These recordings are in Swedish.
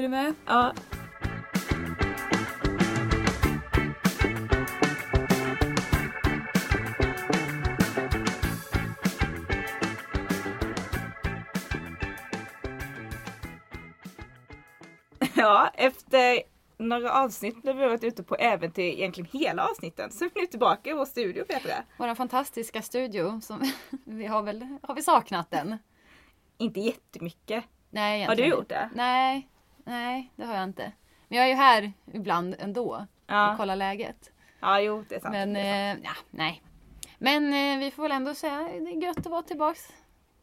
Är du med? Ja. Ja, efter några avsnitt när vi varit ute på äventyr, egentligen hela avsnitten, så är vi nu tillbaka i vår studio Petra. Vår fantastiska studio. Som, vi har väl har vi saknat den? Inte jättemycket. Nej, Har du egentligen gjort det? Nej, nej det har jag inte. Men jag är ju här ibland ändå Ja. och kollar läget. Ja, jo det är sant. Men är sant. eh, ja, nej. Men eh, vi får väl ändå säga det är gött att vara tillbaks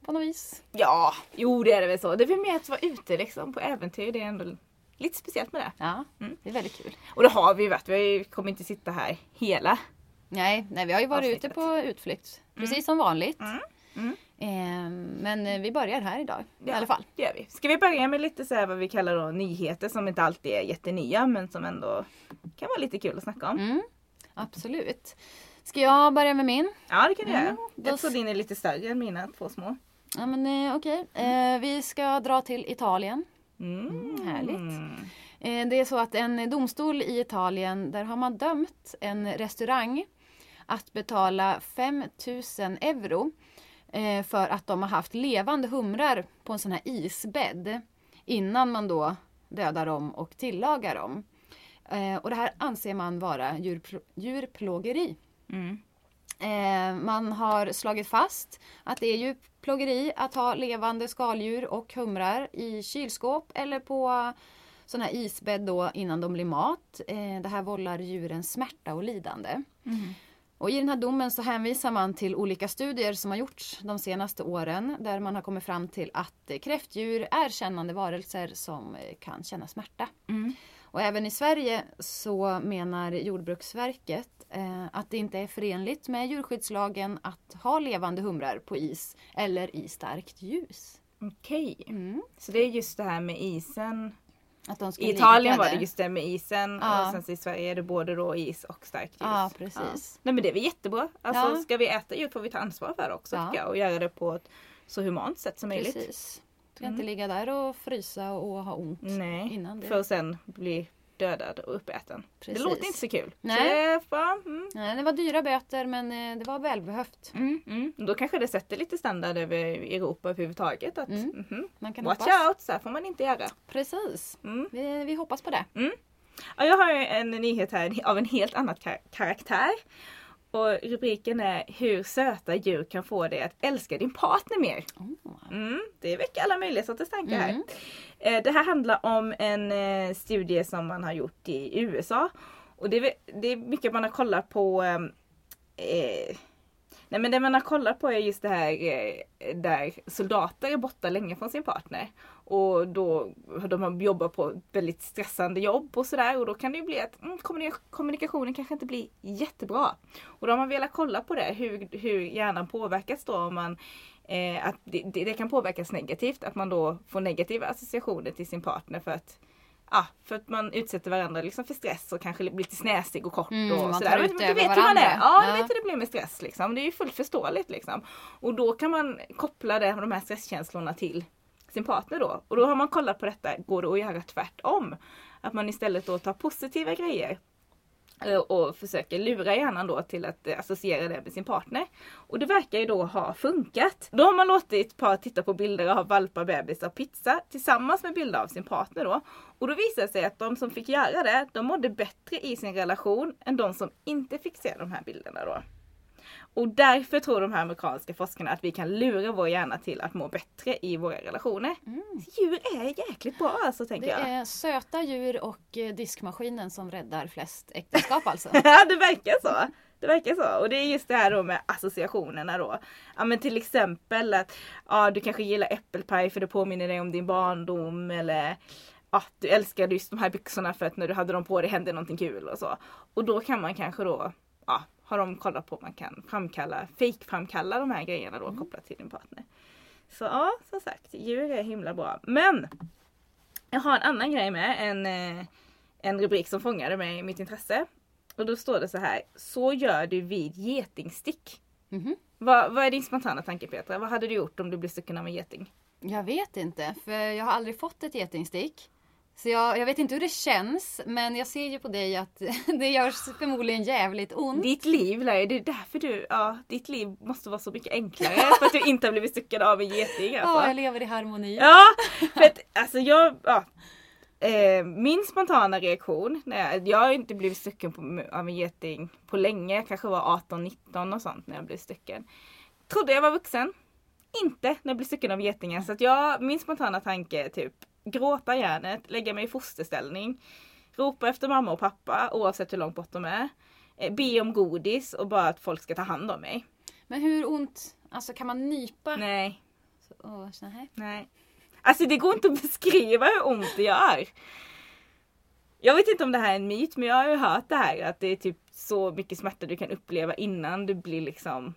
på något vis. Ja, jo det är det väl så. Det är väl mer att vara ute liksom på äventyr. Det är ändå lite speciellt med det. Ja, Mm. det är väldigt kul. Och det har vi ju varit. Vi kommer inte sitta här hela. Nej, nej vi har ju varit ute Avsnittet. på utflykt. Precis som vanligt. Mm. Mm. Eh, men vi börjar här idag i Ja. alla fall. Det gör vi. Ska vi börja med lite så här vad vi kallar då nyheter som inte alltid är jättenya men som ändå kan vara lite kul att snacka om. Mm, absolut. Ska jag börja med min? Ja det kan du Mm, göra. Jag tror din är lite större än mina två små. Ja men eh, okej. Eh, vi ska dra till Italien. Mm. härligt. Eh, det är så att en domstol i Italien, där har man dömt en restaurang att betala 5000 euro eh, för att de har haft levande humrar på en sån här isbädd innan man då dödar dem och tillagar dem. Eh, och det här anser man vara djurpl- djurplågeri. Mm. Eh, man har slagit fast att det är djurplågeri att ha levande skaldjur och humrar i kylskåp eller på sån här isbädd då innan de blir mat. Eh, det här vållar djuren smärta och lidande. Mm. Och I den här domen så hänvisar man till olika studier som har gjorts de senaste åren där man har kommit fram till att kräftdjur är kännande varelser som eh, kan känna smärta. Mm. Och även i Sverige så menar Jordbruksverket eh, att det inte är förenligt med djurskyddslagen att ha levande humrar på is eller i starkt ljus. Okej. Mm. Så det är just det här med isen. I Italien var det just det med isen Ja. och sen så i Sverige är det både då is och starkt ljus. Ja, precis. Nej men det är väl jättebra. Alltså Ja. ska vi äta djur får vi ta ansvar för det också Ja. jag. Och göra det på ett så humant sätt som möjligt. Precis. Ska Mm. inte ligga där och frysa och ha ont Nej, innan det. för att sen bli dödad och uppäten. Precis. Det låter inte så kul. Nej. Så det. Mm. Nej, det var dyra böter men eh, det var välbehövt. Mm, mm. Då kanske det sätter lite standard över Europa överhuvudtaget. Att, Mm. mhm, Man kan Watch hoppas. out, så här får man inte göra. Precis. Mm. Vi, vi hoppas på det. Ja, jag har en nyhet här av en helt annan kar- karaktär. Och rubriken är Hur söta djur kan få dig att älska din partner mer. Oh. Mm, det väcker alla möjliga sorters tankar här. Mm. Eh, Det här handlar om en eh, studie som man har gjort i USA. Och det är, väl- det är mycket man har kollat på ehm, eh, Nej men det man har kollat på är just det här eh, där soldater är borta länge från sin partner. Och då har de jobbat på ett väldigt stressande jobb och sådär och då kan det ju bli att mm, kommunikationen kanske inte blir jättebra. Och då har man velat kolla på det, hur, hur hjärnan påverkas då om man eh, att det, det, det kan påverkas negativt, att man då får negativa associationer till sin partner för att Ja, för att man utsätter varandra liksom för stress och kanske blir lite snäsig och kort Mm, och sådär. Men Du vet hur man varandra. är. Ja, du Ja. vet hur det blir med stress liksom. Det är ju fullt förståeligt liksom. Och då kan man koppla det, de här stresskänslorna till sin partner då. Och då har man kollat på detta, går det att göra tvärtom? Att man istället då tar positiva grejer Eh, och försöker lura hjärnan då till att eh, associera det med sin partner. Och det verkar ju då ha funkat. Då har man låtit par titta på bilder av valpar, bebisar och pizza tillsammans med bilder av sin partner då. Och då visade det sig att de som fick göra det, de mådde bättre i sin relation än de som inte fick se de här bilderna då. Och därför tror de här amerikanska forskarna att vi kan lura vår hjärna till att må bättre i våra relationer. Djur är jäkligt bra alltså tänker Mm. Det jag. är söta djur och eh, diskmaskinen som räddar flest äktenskap alltså. Ja det verkar så. Det verkar så. Och det är just det här då med associationerna då. Ja men till exempel att ja, du kanske gillar äppelpaj för det påminner dig om din barndom eller ja, du älskade just de här byxorna för att när du hade dem på dig hände någonting kul och så. Och då kan man kanske då, ja, har de kollat på att man kan framkalla, fake-framkalla de här grejerna då kopplat till din partner. Så ja, som sagt, djur är himla bra. Men jag har en annan grej med, en, eh, en rubrik som fångade mig mitt intresse. Och då står det så här, så gör du vid getingstick. Mhm. Vad, vad är din spontana tanke Petra? Vad hade du gjort om du blev stucken av en geting? Jag vet inte, för jag har aldrig fått ett getingstick. Så jag, jag vet inte hur det känns men jag ser ju på dig att det görs förmodligen jävligt ont. Ditt liv Larry, det är därför du, ja, ditt liv måste vara så mycket enklare för att du inte har blivit styckad av en geting Ja, alltså. jag lever i harmoni. Ja, för att alltså jag, ja. Eh, min spontana reaktion, när jag, jag har inte blivit stycken på, av en geting på länge, jag kanske var 18-19 och sånt när jag blev stycken. Trodde jag var vuxen. Inte när jag blev stycken av getingen. Så att jag, min spontana tanke typ gråta järnet, lägga mig i fosterställning, ropa efter mamma och pappa oavsett hur långt bort de är. Eh, be om godis och bara att folk ska ta hand om mig. Men hur ont, alltså kan man nypa? Nej, Så, åh, så här. nej. Alltså det går inte att beskriva hur ont det gör. Jag vet inte om det här är en myt men jag har ju hört det här att det är typ så mycket smärta du kan uppleva innan du blir liksom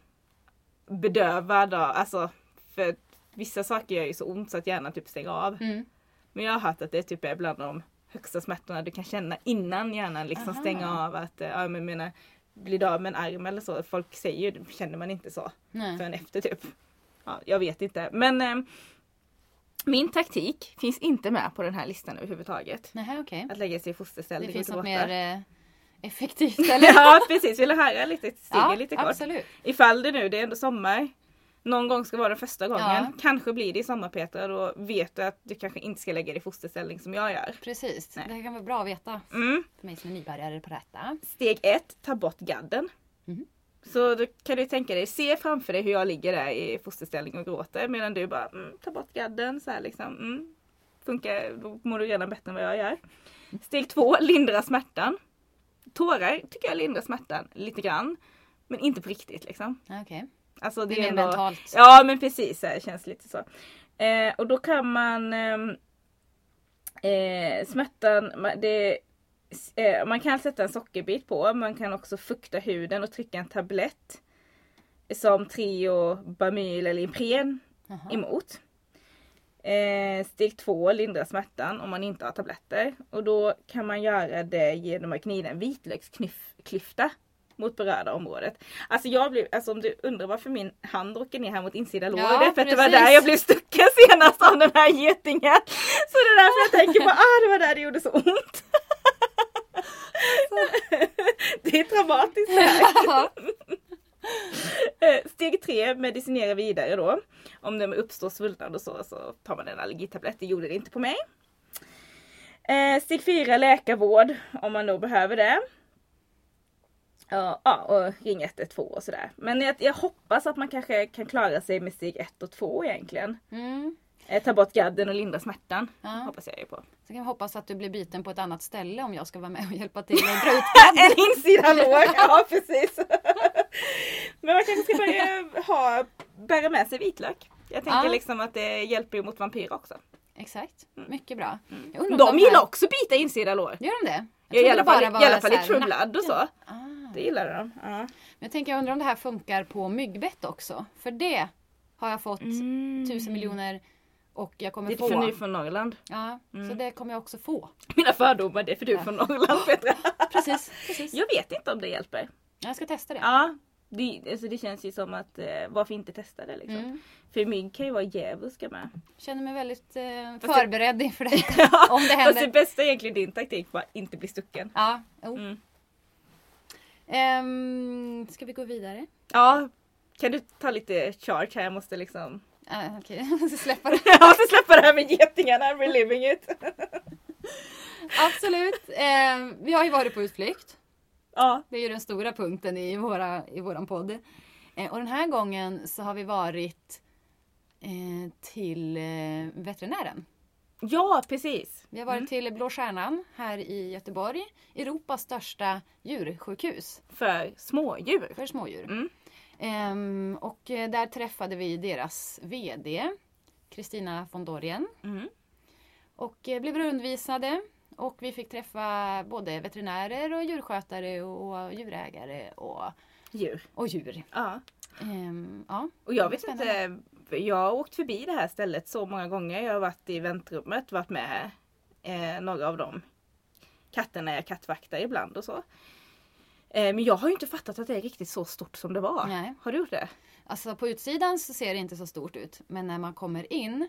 bedövad. Alltså, för vissa saker gör ju så ont så att hjärnan typ stänger av. Mm. Men jag har hört att det typ är bland de högsta smärtorna du kan känna innan hjärnan liksom Aha. stänger av. Att, eh, ja, men menar, blir du av med en arm eller så. Folk säger ju, känner man inte så Nej. förrän efter typ. Ja, jag vet inte. Men eh, min taktik finns inte med på den här listan överhuvudtaget. Nej, okej. Att lägga sig i Det fosterställning finns och något mer eh, effektivt eller? ja precis, vill du höra lite stegen ja, lite kort? absolut. Ifall det nu, det är ändå sommar. Någon gång ska vara den första gången. Ja. Kanske blir det i sommar Petra. Då vet du att du kanske inte ska lägga dig i fosterställning som jag gör. Precis. Nej. Det kan vara bra att veta Mm. för mig som är nybörjare på detta. Steg ett, ta bort gadden. Mhm. Så då kan du tänka dig, se framför dig hur jag ligger där i fosterställning och gråter medan du bara mm, ta bort gadden. Så här liksom, mm. Funkar, då mår du redan bättre än vad jag gör. Steg två, lindra smärtan. Tårar tycker jag lindrar smärtan lite grann. Men inte på riktigt liksom. Okej. Alltså, Det är mer ändå- mentalt. Ja men precis, här, känns lite så. Eh, och då kan man ehm, eh, smärtan, det, eh, man kan sätta en sockerbit på, man kan också fukta huden och trycka en tablett. Som Trio, Bamyl eller Ipren Jaha. emot. Eh, steg två, lindra smärtan om man inte har tabletter. Och då kan man göra det genom att gnida en vitlöksklyfta mot berörda området. Alltså jag blev, alltså om du undrar varför min hand åker ner här mot insida låret, Ja, för att det var där jag blev stucken senast av den här getingen. Så det är därför jag tänker på, ah det var där det gjorde så ont. det är traumatiskt. Ja. Eh, Steg tre, medicinera vidare då. Om det uppstår svullnad och så, så tar man en allergitablett. Det gjorde det inte på mig. Eh, Steg fyra, läkarvård om man då behöver det. Ja, och ring 112 och sådär. Men jag, jag hoppas att man kanske kan klara sig med steg 1 och 2 egentligen. Mm. Eh, ta bort gadden och lindra smärtan. Ja. Hoppas jag ju på. Så kan vi hoppas att du blir biten på ett annat ställe om jag ska vara med och hjälpa till att dra ut en insida lår, ja precis. Men man kanske ska börja ha, bära med sig vitlök. Jag tänker Ja. liksom att det hjälper ju mot vampyrer också. Exakt, mycket bra. Jag Mm. De gillar här- också bita insida lår. Gör de det? Jag Ja, I alla fall, i, alla fall i och så. Ah. Det gillar de. Ja. Men jag tänker jag undrar om det här funkar på myggbett också. För det har jag fått tusen miljoner och jag kommer Mm. Det få. är för ny från Norrland. Ja, Mm. så det kommer jag också få. Mina fördomar, det är för du är från Norrland Petra. Precis, precis. Jag vet inte om det hjälper. Jag ska testa det. Ja, det, alltså det känns ju som att eh, varför inte testa det liksom. Mm. För mygg kan ju vara djävulska med. Känner mig väldigt eh, Fast det- förberedd inför detta. om det Fast händer. det bästa är egentligen din taktik, bara inte bli stucken. Ja, oh. Mm. Ehm, ska vi gå vidare? Ja, kan du ta lite charge här? Jag måste liksom... Ah, Okej, jag ska släppa det. Jag måste släppa det här med getingarna, I'm reliving it. Absolut. Ehm, vi har ju varit på utflykt. Ja, Det är ju den stora punkten i, våra, i våran podd. Eh, och den här gången så har vi varit eh, till eh, veterinären. Ja precis. Vi har varit till Blå Stjärnan här i Göteborg. Europas största djursjukhus För smådjur. för smådjur. Mm. Ehm, och eh, där träffade vi deras VD Kristina von Dorien Mm. och eh, blev rundvisade. Och vi fick träffa både veterinärer och djurskötare och djurägare och, Djur. och djur. Ja. Ehm, ja. Och jag vet inte, jag har åkt förbi det här stället så många gånger. Jag har varit i väntrummet, varit med eh, några av dem. Katterna jag kattvaktar ibland och så. Eh, men jag har ju inte fattat att det är riktigt så stort som det var. Nej. Har du gjort det? Alltså på utsidan så ser det inte så stort ut. Men när man kommer in,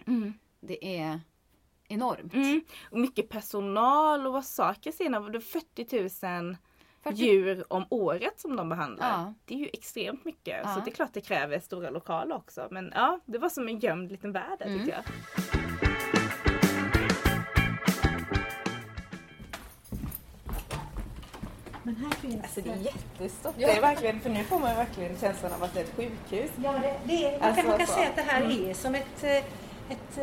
det är enormt. Mm. Och mycket personal och vad sa Kristina, var det 40 000 40 djur om året som de behandlar. Ja. Det är ju extremt mycket. Ja. Så det är klart det kräver stora lokaler också. Men ja, det var som en gömd liten värld där Mm. tycker jag. Men här finns Alltså det är jättestort. Ja. Det är verkligen, för nu får man verkligen känslan av att det är ett sjukhus. Ja, det, det är, man Alltså, kan, man kan säga att det här är som ett, eh, ett,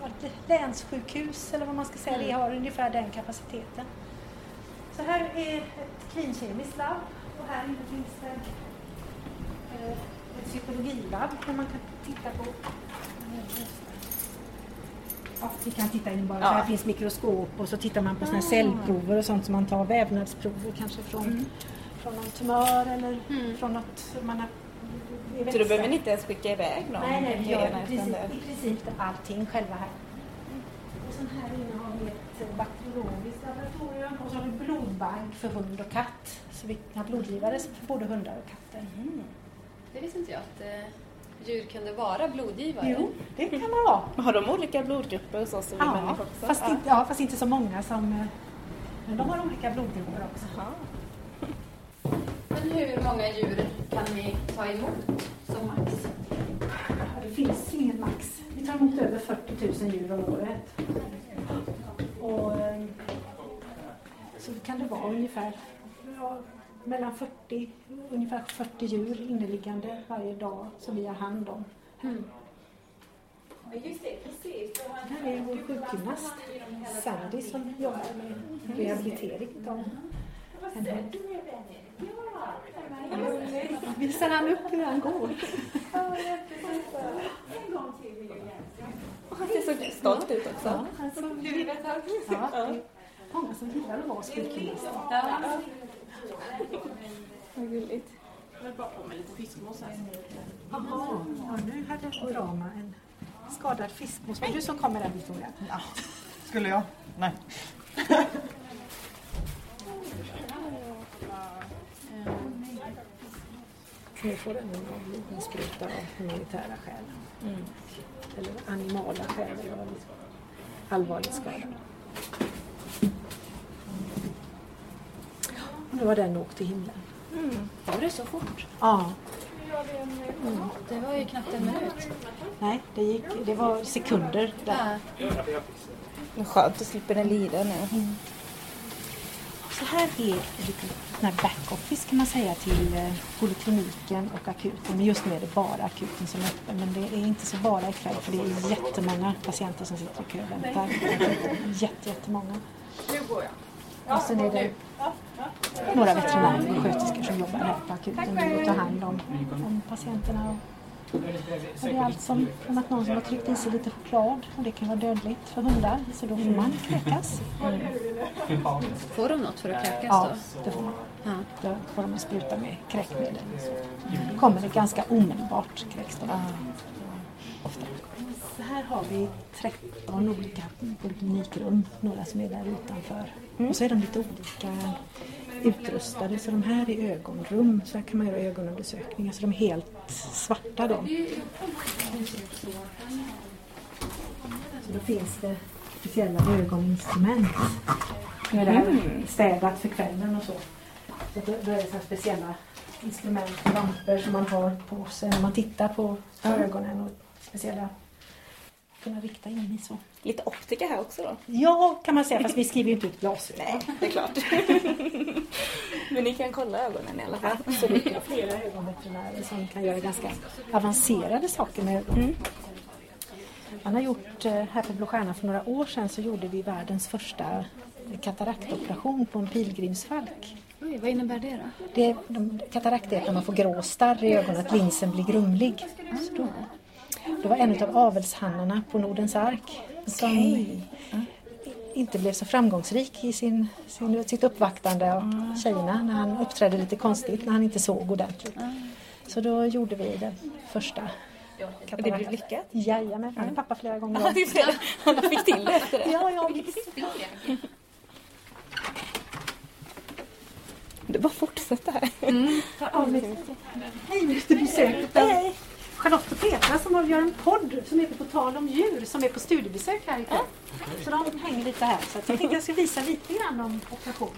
ja, ett länssjukhus eller vad man ska säga. Det har ungefär den kapaciteten. Så här är ett klinkemiskt labb och här inne finns det eh, ett cytologilabb där man kan titta på Ja, vi kan titta in bara. Ja. här finns mikroskop och så tittar man på såna här cellprover och sånt som man tar. Vävnadsprover kanske från, från någon tumör eller från något man har Så då behöver ni inte ens skicka iväg någon? Nej, nej, vi gör i princip, det- i princip allting själva här. Och sen här inne har vi ett eh, bakteriologiskt laboratorium och så blodbank för hund och katt. Så vi har blodgivare för både hundar och katter. Det visste inte jag att eh, djur kunde vara blodgivare. Jo, det kan man vara. Har de olika blodgrupper hos oss som vi Ja, människor också? fast, Ja. inte, ja, fast inte så många som... eh, Men de har olika blodgrupper också. Jaha. Men hur många djur kan ni ta emot som max? Ja, Det finns inget max. Vi tar emot över 40 000 djur om året. Och, eh, så kan det vara ungefär ja, mellan 40, ungefär 40 djur inneliggande varje dag som vi har hand om. Här är vår sjukgymnast Sandy som jobbar med rehabilitering av en hund. Visar han upp hur han går? Han ser så stolt ut också. Ja, alltså, ja, det många som gillar att vara sjukgymnast. Vad gulligt. Jaha, ja, nu hade ett drama en skadad fiskmås. Var det du som kom med den Victoria? Ja, skulle jag? Nej. Nu får den en en spruta av humanitära skäl. Eller animala skäl. Eller allvarligt skadad. Och nu har den åkt till himlen. Går det så fort? Ja, Det var ju knappt en minut. nej, det, gick, det var sekunder där. Ja. Skönt att slippa den lida nu. Så här är lite sån backoffice kan man säga till eh, polikliniken och akuten. Men just nu är det bara akuten som är öppen. Men det är inte så bara ikväll för det är jättemånga patienter som sitter i kö och väntar. Jätte, jättemånga. Och sen är det några veterinärer och sköterskor som jobbar här på akuten nu och tar hand om, om patienterna. Och, och det är allt som från att någon som har tryckt i sig lite choklad och det kan vara dödligt för hundar så då får man kräkas. Får de något för att kräkas Ja, då? det får man. Ja. Då får de spruta med kräkmedel. Så kommer det ganska omedelbart kräks de. Ofta. Så här har vi 13 olika poliklinikrum, några som är där utanför. Och så är de lite olika utrustade. Så de här är ögonrum, så här kan man göra ögonundersökningar. Så de är helt svarta då. Så då finns det speciella ögoninstrument. Nu är det här städat för kvällen och så. så då, då är det så speciella instrument, lampor som man har på sig när man tittar på ögonen och speciella kunna rikta in i så. Lite optiker här också då? Ja, kan man säga, fast vi skriver ju inte ut glasögon. Nej, det är klart. Men ni kan kolla ögonen i alla fall. Absolut, det är flera ögonveterinärer som kan göra ganska avancerade saker med ögon. Man har gjort, eh, här på Blå Stjärnan för några år sedan så gjorde vi världens första kataraktoperation på en pilgrimsfalk. Oj, vad innebär det då? Det, de, katarakt är att man får grå starr i ögonen, att linsen blir grumlig. Så då, det var en av avelshannarna på Nordens ark som inte blev så framgångsrik i sin, sin, sitt uppvaktande av tjejerna när han uppträdde lite konstigt, när han inte såg ordentligt. Så då gjorde vi den första Och det blev lyckat? Jajamän, han är pappa flera gånger om. Han fick till det efter det. Ja, ja. Det bara fortsätter här. Ja, men- Hej, efter besöket. Hej! Charlotte och Petra som har- gör en podd som heter På tal om djur som är på studiebesök här ikväll. Så de hänger lite här. Så jag tänkte jag ska visa lite grann om operation.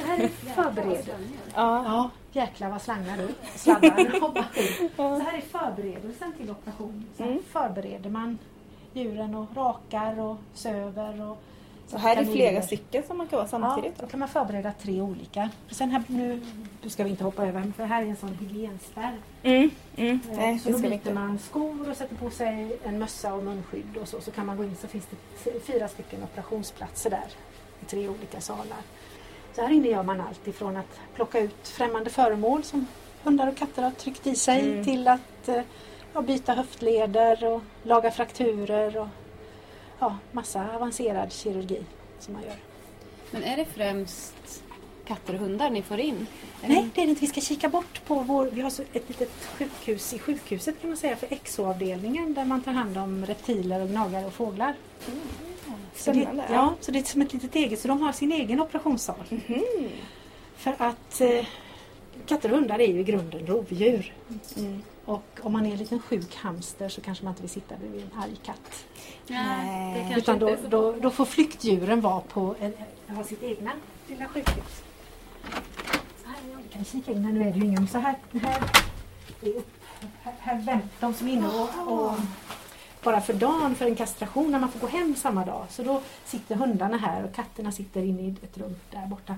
Så här är förberedelsen. Ja. Ja, jäklar vad slangar upp. Sladdar ut. Så här är förberedelsen till operation. Så här förbereder man djuren och rakar och söver. Och Så här är flera stycken som man kan vara Ja, samtidigt. då då. kan man förbereda tre olika. Sen här, nu, nu ska vi inte hoppa över, för här är en sån hygienspärr. Mm. Mm. Eh, Nej, så då byter man skor och sätter på sig en mössa och munskydd och så. Så kan man gå in så finns det fyra stycken operationsplatser där i tre olika salar. Så här inne gör man allt ifrån att plocka ut främmande föremål som hundar och katter har tryckt i sig Mm. till att eh, ja, byta höftleder och laga frakturer och ja, massa avancerad kirurgi som man gör. Men är det främst katter och hundar ni får in? Nej, det är det inte. Vi ska kika bort på vår... Vi har ett litet sjukhus i sjukhuset kan man säga för exoavdelningen där man tar hand om reptiler och gnagare och fåglar. Så det, ja, så det är som ett litet eget, så de har sin egen operationssal. Mhm. För att eh, katter och hundar är ju i grunden rovdjur. Mm. Och om man är en liten sjuk hamster så kanske man inte vill sitta bredvid en arg katt. Nej, Utan då, då, då får flyktdjuren vara på en, ha sitt egna lilla sjukhus. Så här, ja, vi kan kika in här, nu är det ju ingen. Så här, här, är upp, här, här vänt, de som är inne och, och bara för dagen för en kastration när man får gå hem samma dag. Så då sitter hundarna här och katterna sitter inne i ett rum där borta.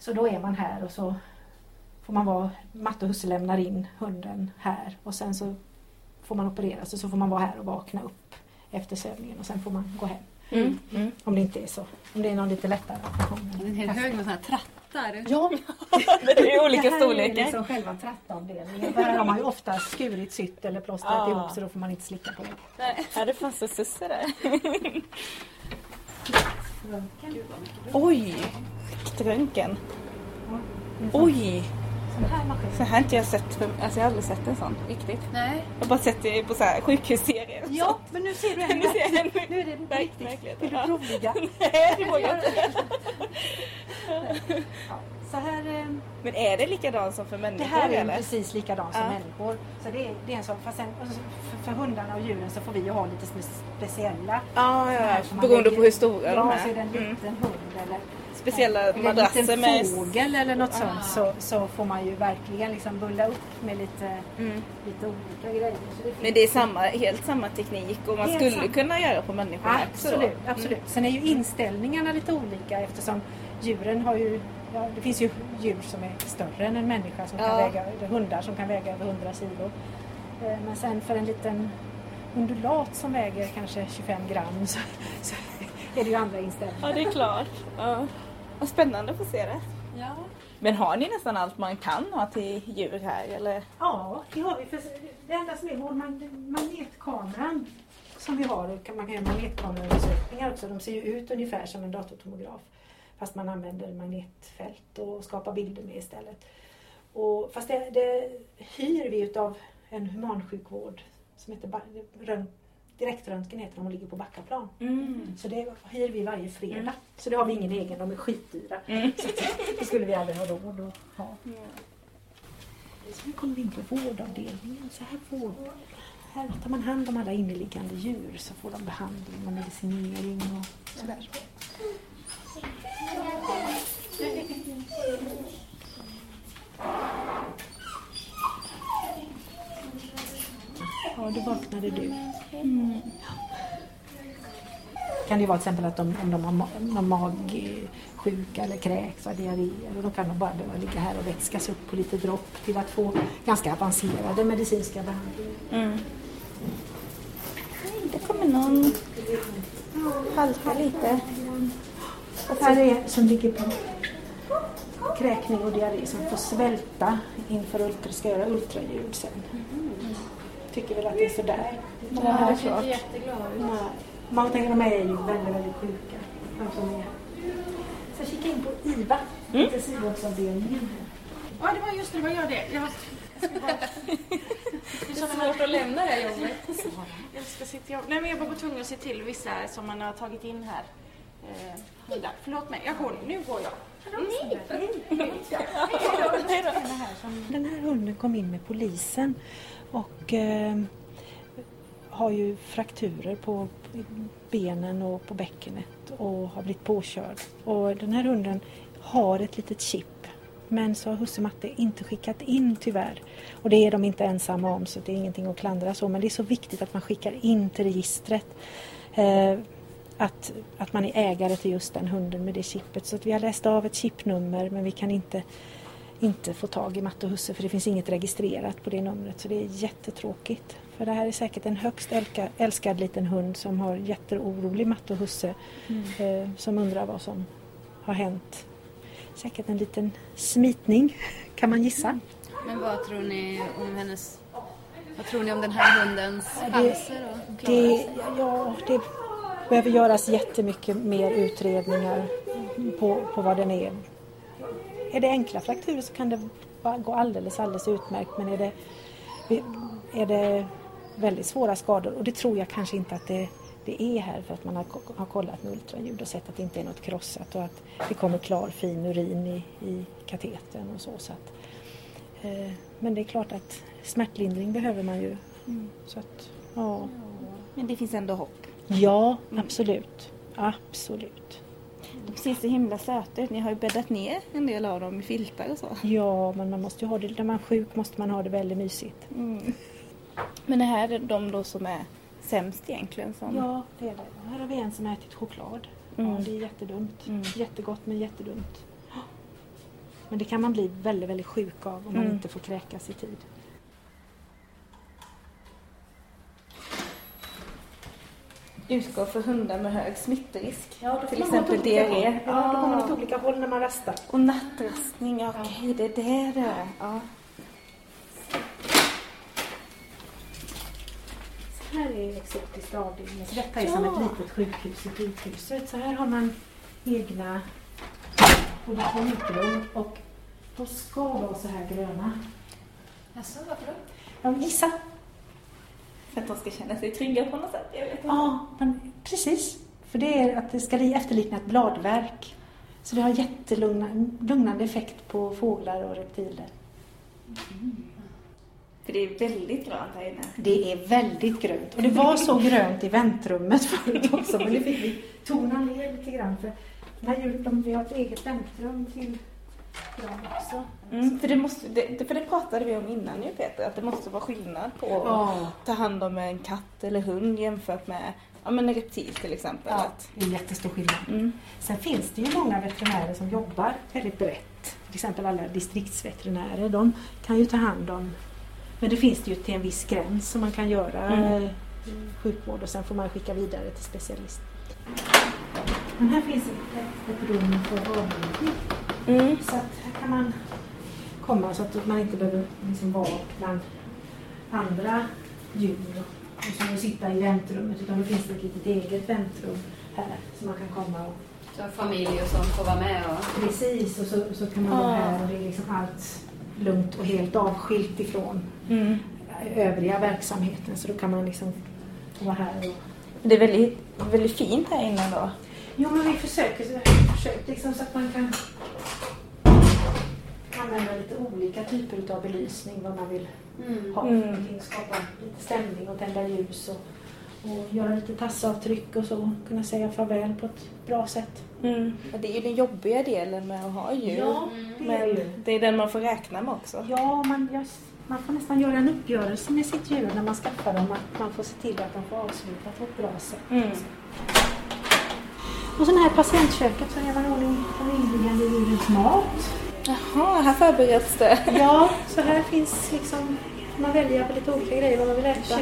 Så då är man här och så får man vara, matte och husse lämnar in hunden här och sen så får man opereras och så får man vara här och vakna upp efter sövningen och sen får man gå hem. Mm. Mm. Om det inte är så. Om det är någon lite lättare operation. Det är en hel hög med sådana här trattar. Ja, Det är olika det här är storlekar. liksom själva trattavdelningen. Där har man ju ofta skurit, sytt eller plåstrat ihop så då får man inte slicka på det. Ja, det fanns en susse där. Röntgen. Oj! Röntgen. Oj! Sån här maskin. Så här har inte jag sett. För, alltså jag har aldrig sett en sån riktigt. Nej. Jag har bara sett det på så här sjukhusserier. Ja, men nu ser du en Nu ser jag en Nu är det på riktigt. Vill du provligga? Nej, det vågar jag inte. Ja. Så här, eh, Men är det likadant som för det människor här är eller? precis likadant som Ja. människor. Så det är, det är en sån, fast sen, för, hundarna och djuren så får vi ju ha lite spe- speciella. Ja, ja, ja. Beroende på hur stora ja, de så är det en är. Mm. liten hund eller Speciella eller en madrasser liten med... fågel eller något Ah. sånt så, så får man ju verkligen liksom bulla upp med lite, Mm. lite olika grejer. Det Men det är samma, helt samma teknik och man skulle samma. kunna göra på människor också. Absolut, då. absolut. Sen är ju inställningarna lite olika eftersom djuren har ju Ja, det finns ju djur som är större än en människa, som kan Ja. väga, eller hundar som kan väga över 100 kilo. Eh, Men sen för en liten undulat som väger kanske 25 gram så, så är det ju andra inställningar. Ja, det är klart. Ja. Vad spännande att få se det. Ja. Men har ni nästan allt man kan ha till djur här eller? Ja, det har vi. För det enda som är vår mag- magnetkameran som vi har, och kan- man kan göra magnetkameraundersökningar också. De ser ju ut ungefär som en datortomograf. Fast man använder magnetfält och skapar bilder med istället. Och, fast det, det hyr vi utav en humansjukvård som heter Direktröntgen heter de och ligger på Backaplan. Mm. Så det hyr vi varje fredag. Så det har vi ingen egen, de är skitdyra. Mm. Så det, skulle vi aldrig ha råd att ha. Sen kommer vi in på vårdavdelningen. Så här, vård, här tar man hand om alla inneliggande djur så får de behandling och medicinering och sådär. Ja, då vaknade du. Kan det vara till exempel att de, om de har ma- någon magsjuka eller kräks och diarréer då kan de bara behöva ligga här och vätskas upp på lite dropp till att få ganska avancerade medicinska behandlingar. Mm. Det kommer någon halka lite. Och här är som ligger på kräkning och diarré som får svälta inför ultra, ska göra ultraljud sen. Tycker väl att det är sådär. Ja, det är klart. Nej. Man tänker de är ju väldigt, väldigt sjuka. De som är. Så kika in på IVA, Mm. intensivvårdsavdelningen. Ja, det var just det, det var jag det. Jag, Det är svårt att lämna det här jobbet. jag ska sitta jag, nej, men jag var bara tvungen att se till vissa som man har tagit in här. Eh. Förlåt mig, jag går nu. Nu går jag. Den här hunden kom in med polisen och eh, har ju frakturer på benen och på bäckenet och har blivit påkörd. Och den här hunden har ett litet chip men så har husse Matte inte skickat in tyvärr. Och det är de inte ensamma om så det är ingenting att klandra så men det är så viktigt att man skickar in till registret eh, att, att man är ägare till just den hunden med det chippet. Så att vi har läst av ett chipnummer men vi kan inte, inte få tag i Matte och husse för det finns inget registrerat på det numret så det är jättetråkigt. För det här är säkert en högst älka, älskad liten hund som har jätteorolig Matte och husse eh, som undrar vad som har hänt. Säkert en liten smitning kan man gissa. Men vad tror ni om hennes... Vad tror ni om den här hundens det- chanser att klara Det, sig? ja, det behöver göras jättemycket mer utredningar på, på vad den är. Är det enkla frakturer så kan det gå alldeles, alldeles utmärkt men är det, är det väldigt svåra skador och det tror jag kanske inte att det, det är här för att man har, har kollat med ultraljud och sett att det inte är något krossat och att det kommer klar fin urin i, i katetern och så. så att, eh, men det är klart att smärtlindring behöver man ju. Så att, ja. Men det finns ändå hopp. Ja, absolut. Absolut. De ser så himla söta ut. Ni har ju bäddat ner en del av dem i filtar och så. Ja, men man måste ju ha det, när man är sjuk måste man ha det väldigt mysigt. Mm. Men det här är de då som är sämst egentligen? Som... Ja, det är det. Här har vi en som har ätit choklad. Mm. Ja, det är jättedumt. Mm. Jättegott men jättedumt. Men det kan man bli väldigt, väldigt sjuk av om man Mm. inte får kräkas i tid. Utgår för hundar med hög smittorisk. Ja, Till exempel diarré. Ja, då kommer man åt olika håll när man rastar. Och nattrastning, ja, okej det är det det är. Ja. Så här är exotiskt avdelning. Så detta är som ett litet sjukhus i sjukhuset. Så här har man egna poliklinikrum och de ska vara så här gröna. Jaså, varför då? Ja, gissa. För att de ska känna sig trygga på något sätt. Jag vet inte. Ja, men precis. För det är att det ska efterlikna ett bladverk. Så det har jättelugnande effekt på fåglar och reptiler. För det är väldigt grönt här inne. Det är väldigt grönt. Och det var så grönt i väntrummet förut också. Men det fick vi tona ner lite grann. För de, vi har ett eget väntrum till dem också. Mm, för, det måste, det, för det pratade vi om innan ju Peter, att det måste vara skillnad på Ja. att ta hand om en katt eller hund jämfört med ja, men en reptil till exempel. Ja, det är jättestor skillnad. mm. Sen finns det ju många veterinärer som jobbar väldigt brett. Till exempel alla distriktsveterinärer. De kan ju ta hand om... Men det finns det ju till en viss gräns som man kan göra Mm. eh, sjukvård och sen får man skicka vidare till specialist. Men här finns ett, ett rum för avlivning. Mm. Så att här kan man komma så att man inte behöver liksom vara bland andra djur och, och så sitta i väntrummet utan då finns det ett litet eget väntrum här så man kan komma och Så familj och sånt får vara med och... precis och så, så kan man vara här och det är liksom allt lugnt och helt avskilt ifrån Mm. övriga verksamheten så då kan man liksom vara här och Det är väldigt, väldigt fint här inne då. Jo, men vi försöker, försökt liksom så att man kan använda lite olika typer av belysning vad man vill Mm. ha. Mm. Mm. Skapa lite stämning och tända ljus och, och göra lite tassavtryck och så. Kunna säga farväl på ett bra sätt. Mm. Ja, Det är ju den jobbiga delen med att ha djur. det är Men ju. det är den man får räkna med också. Ja, man, jag, man får nästan göra en uppgörelse med sitt djur när man skaffar dem. Att man får se till att de får avsluta på ett bra sätt. Mm. Och så det här patientköket så är man ordning de inliggande djurens mat. Jaha, här förbereds det. Ja, så här finns liksom, man väljer på lite olika grejer vad man vill äta.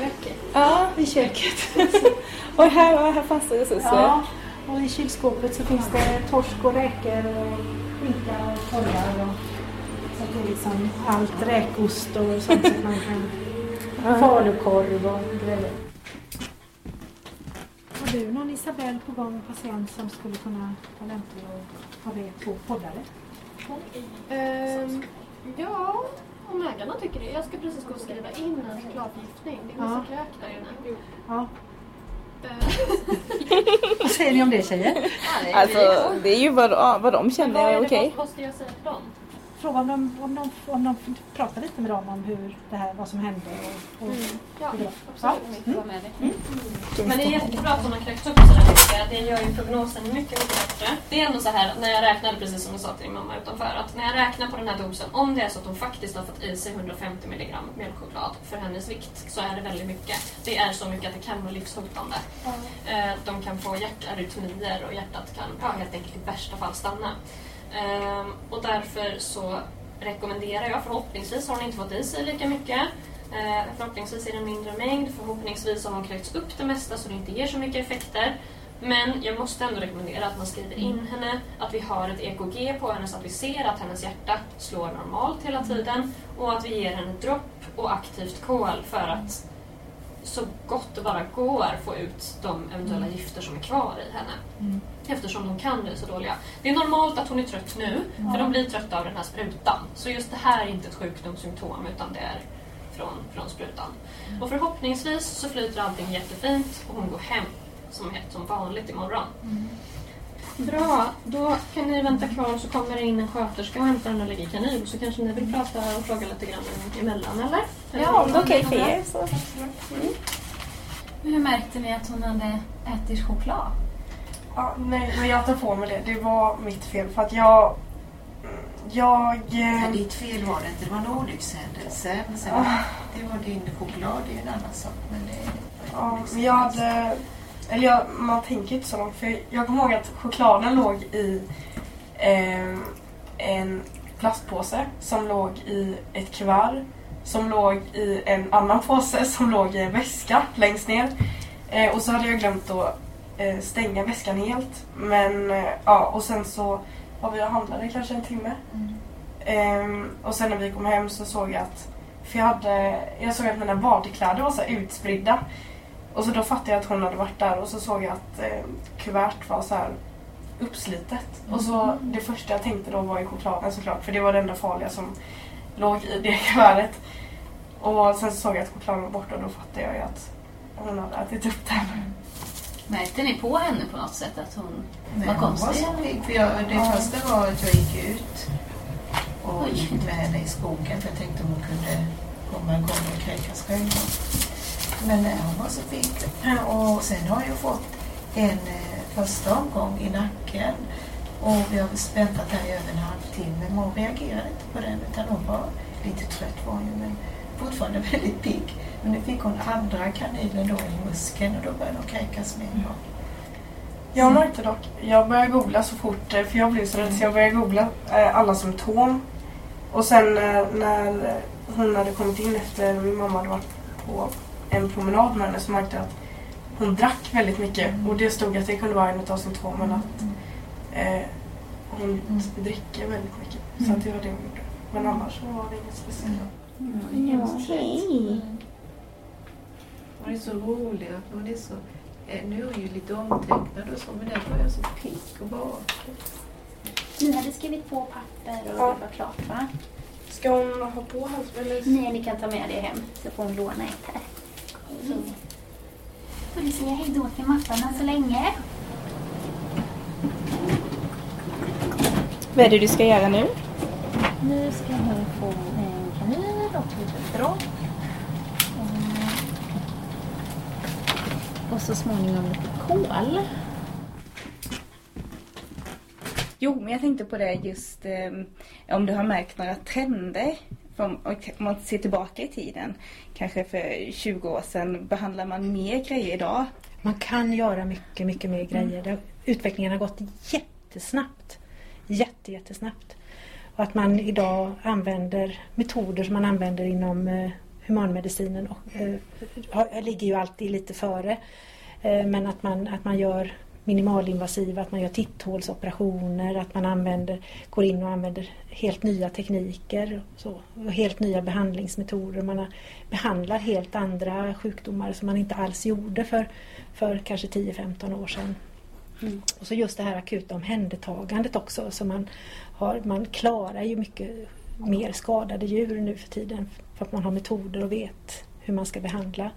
Ja, I köket. och här, här fanns det resurser. Ja, och i kylskåpet så finns det torsk och räkor och skinka och korvar. Och, så att det är liksom allt räkost och sånt så att man kan falukorv och grejer. Har du någon Isabelle på gång, patient som skulle kunna vara lämplig att ha det på poddare? Ehm, ja, om ägarna tycker det. Jag ska precis gå och skriva in en chokladförgiftning. Det är massa Ja. kräk där inne. Ja. Ehm, säger ni om det tjejer? Alltså det är ju vad, vad de känner vad, är okej. vad, vad ska jag säga till dem? Fråga om de, om de, om de pratar lite med dem om hur det här, vad som hände. Och, och, Ja, Hur bra. absolut. Ja. Med dig. Men det är jättebra att hon har kräkts upp sådär mycket. Det gör ju prognosen mycket, mycket bättre. Det är ändå så här, när jag räknade, precis som jag sa till din mamma utanför, att när jag räknar på den här dosen, om det är så att hon faktiskt har fått i sig 150 mg mjölkchoklad för hennes vikt, så är det väldigt mycket. Det är så mycket att det kan vara livshotande. Eh, De kan få hjärtarytmier och hjärtat kan ja, helt enkelt i värsta fall stanna. Ehm, Och därför så rekommenderar jag, förhoppningsvis har hon inte fått i sig lika mycket. Eh, förhoppningsvis är det en mindre mängd, förhoppningsvis har hon kräkts upp det mesta så det inte ger så mycket effekter. Men jag måste ändå rekommendera att man skriver in henne, att vi har ett EKG på henne så att vi ser att hennes hjärta slår normalt hela tiden och att vi ger henne dropp och aktivt kol för att så gott det bara går få ut de eventuella gifter som är kvar i henne. Eftersom de kan bli så dåliga. Det är normalt att hon är trött nu, för de blir trötta av den här sprutan. Så just det här är inte ett sjukdomssymptom utan det är från, från sprutan. Och förhoppningsvis så flyter allting jättefint och hon går hem som, som vanligt imorgon. Bra, då kan ni vänta kvar så kommer det in en sköterska och hämtar en allergikanin så kanske ni vill prata och fråga lite grann emellan eller? Ja, om det är okej för er så. Hur märkte ni att hon hade ätit choklad? Ja, nej, men jag tar på mig det. Det var mitt fel för att jag... Jag... eh, Nej, ditt fel var det inte. Det var en olyckshändelse. Men sen, det var din choklad, det är en annan sak. Men det, Ja, men jag hade... Eller jag, man tänker inte så långt. För jag kommer ihåg att chokladen låg i eh, en plastpåse som låg i ett kuvert. Som låg i en annan påse som låg i en väska längst ner. Eh, och så hade jag glömt att eh, stänga väskan helt. Men eh, ja, och sen så var vi och handlade kanske en timme. Ehm, och sen när vi kom hem så såg jag att för jag, hade, jag såg att mina badkläder var så utspridda. Och så då fattade jag att hon hade varit där och så såg jag att eh, kuvert var så här uppslitet. Och så det första jag tänkte då var ju chokladen såklart för det var det enda farliga som låg i det kuvertet. Och sen så såg jag att chokladen var borta och då fattade jag ju att hon hade ätit upp den. Märkte ni på henne på något sätt att hon nej, var hon var konstig? så. För jag, det första var att jag gick ut och Oj. gick med henne i skogen för jag tänkte om hon kunde komma igång och kräkas själv. Men nej, hon var så pigg. Och sen har jag fått en eh, första omgång i nacken och vi har väntat här i över en halvtimme men hon reagerade inte på den utan hon var lite trött var hon men fortfarande väldigt pigg. Men nu fick hon andra kanylen då i muskeln och då började hon kräkas med en gång. Jag märkte dock, jag började googla så fort, eh, för jag blev så rädd så jag började googla eh, alla symptom. Och sen eh, när hon hade kommit in efter min mamma hade varit på en promenad med henne så märkte jag att hon drack väldigt mycket. Och det stod att det kunde vara en av symptomen att eh, hon dricker väldigt mycket. Så att det var det hon gjorde. Men annars så var det inget speciellt. Hon är så rolig och hon är så... eh, Nu är ju lite omtecknad och så men den var jag så pigg och vaken. Ni hade skrivit på papper och Ja. det var klart va? Ska hon ha på halsband eller? Nej, ni kan ta med det hem så får hon låna ett här. Får du säga hej då till mapparna så länge? Vad är det du ska göra nu? Nu ska hon få en kanin och lite dropp. Och så småningom lite kol. Jo, men jag tänkte på det just eh, om du har märkt några trender. Om, om man ser tillbaka i tiden, kanske för 20 år sedan, behandlar man mer grejer idag? Man kan göra mycket, mycket mer grejer. Det- Utvecklingen har gått jättesnabbt. Jätte, jättesnabbt. Och att man idag använder metoder som man använder inom eh, humanmedicinen och, eh, ligger ju alltid lite före. Eh, men att man, att man gör minimalinvasiva, att man gör titthålsoperationer, att man använder, går in och använder helt nya tekniker och, så, och helt nya behandlingsmetoder. Man behandlar helt andra sjukdomar som man inte alls gjorde för, för kanske 10-15 år sedan. Och så just det här akuta omhändertagandet också. Så man, har, man klarar ju mycket mer skadade djur nu för tiden för att man har metoder och vet hur man ska behandla.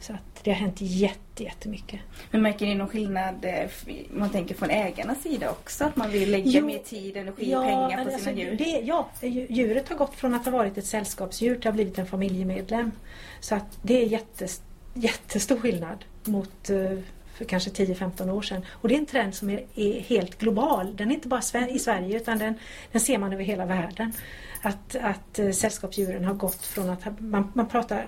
Så att det har hänt jätte, jättemycket. Men märker ni någon skillnad, eh, man tänker från ägarnas sida också? Att man vill lägga Jo, mer tid, energi och pengar på alltså, sina djur? Det, ja, dju- djuret har gått från att ha varit ett sällskapsdjur till att ha blivit en familjemedlem. Så att det är jättes, jättestor skillnad mot eh, för kanske 10-15 år sedan. Och det är en trend som är, är helt global. Den är inte bara i Sverige utan den, den ser man över hela världen. Att, att eh, sällskapsdjuren har gått från att man, man pratar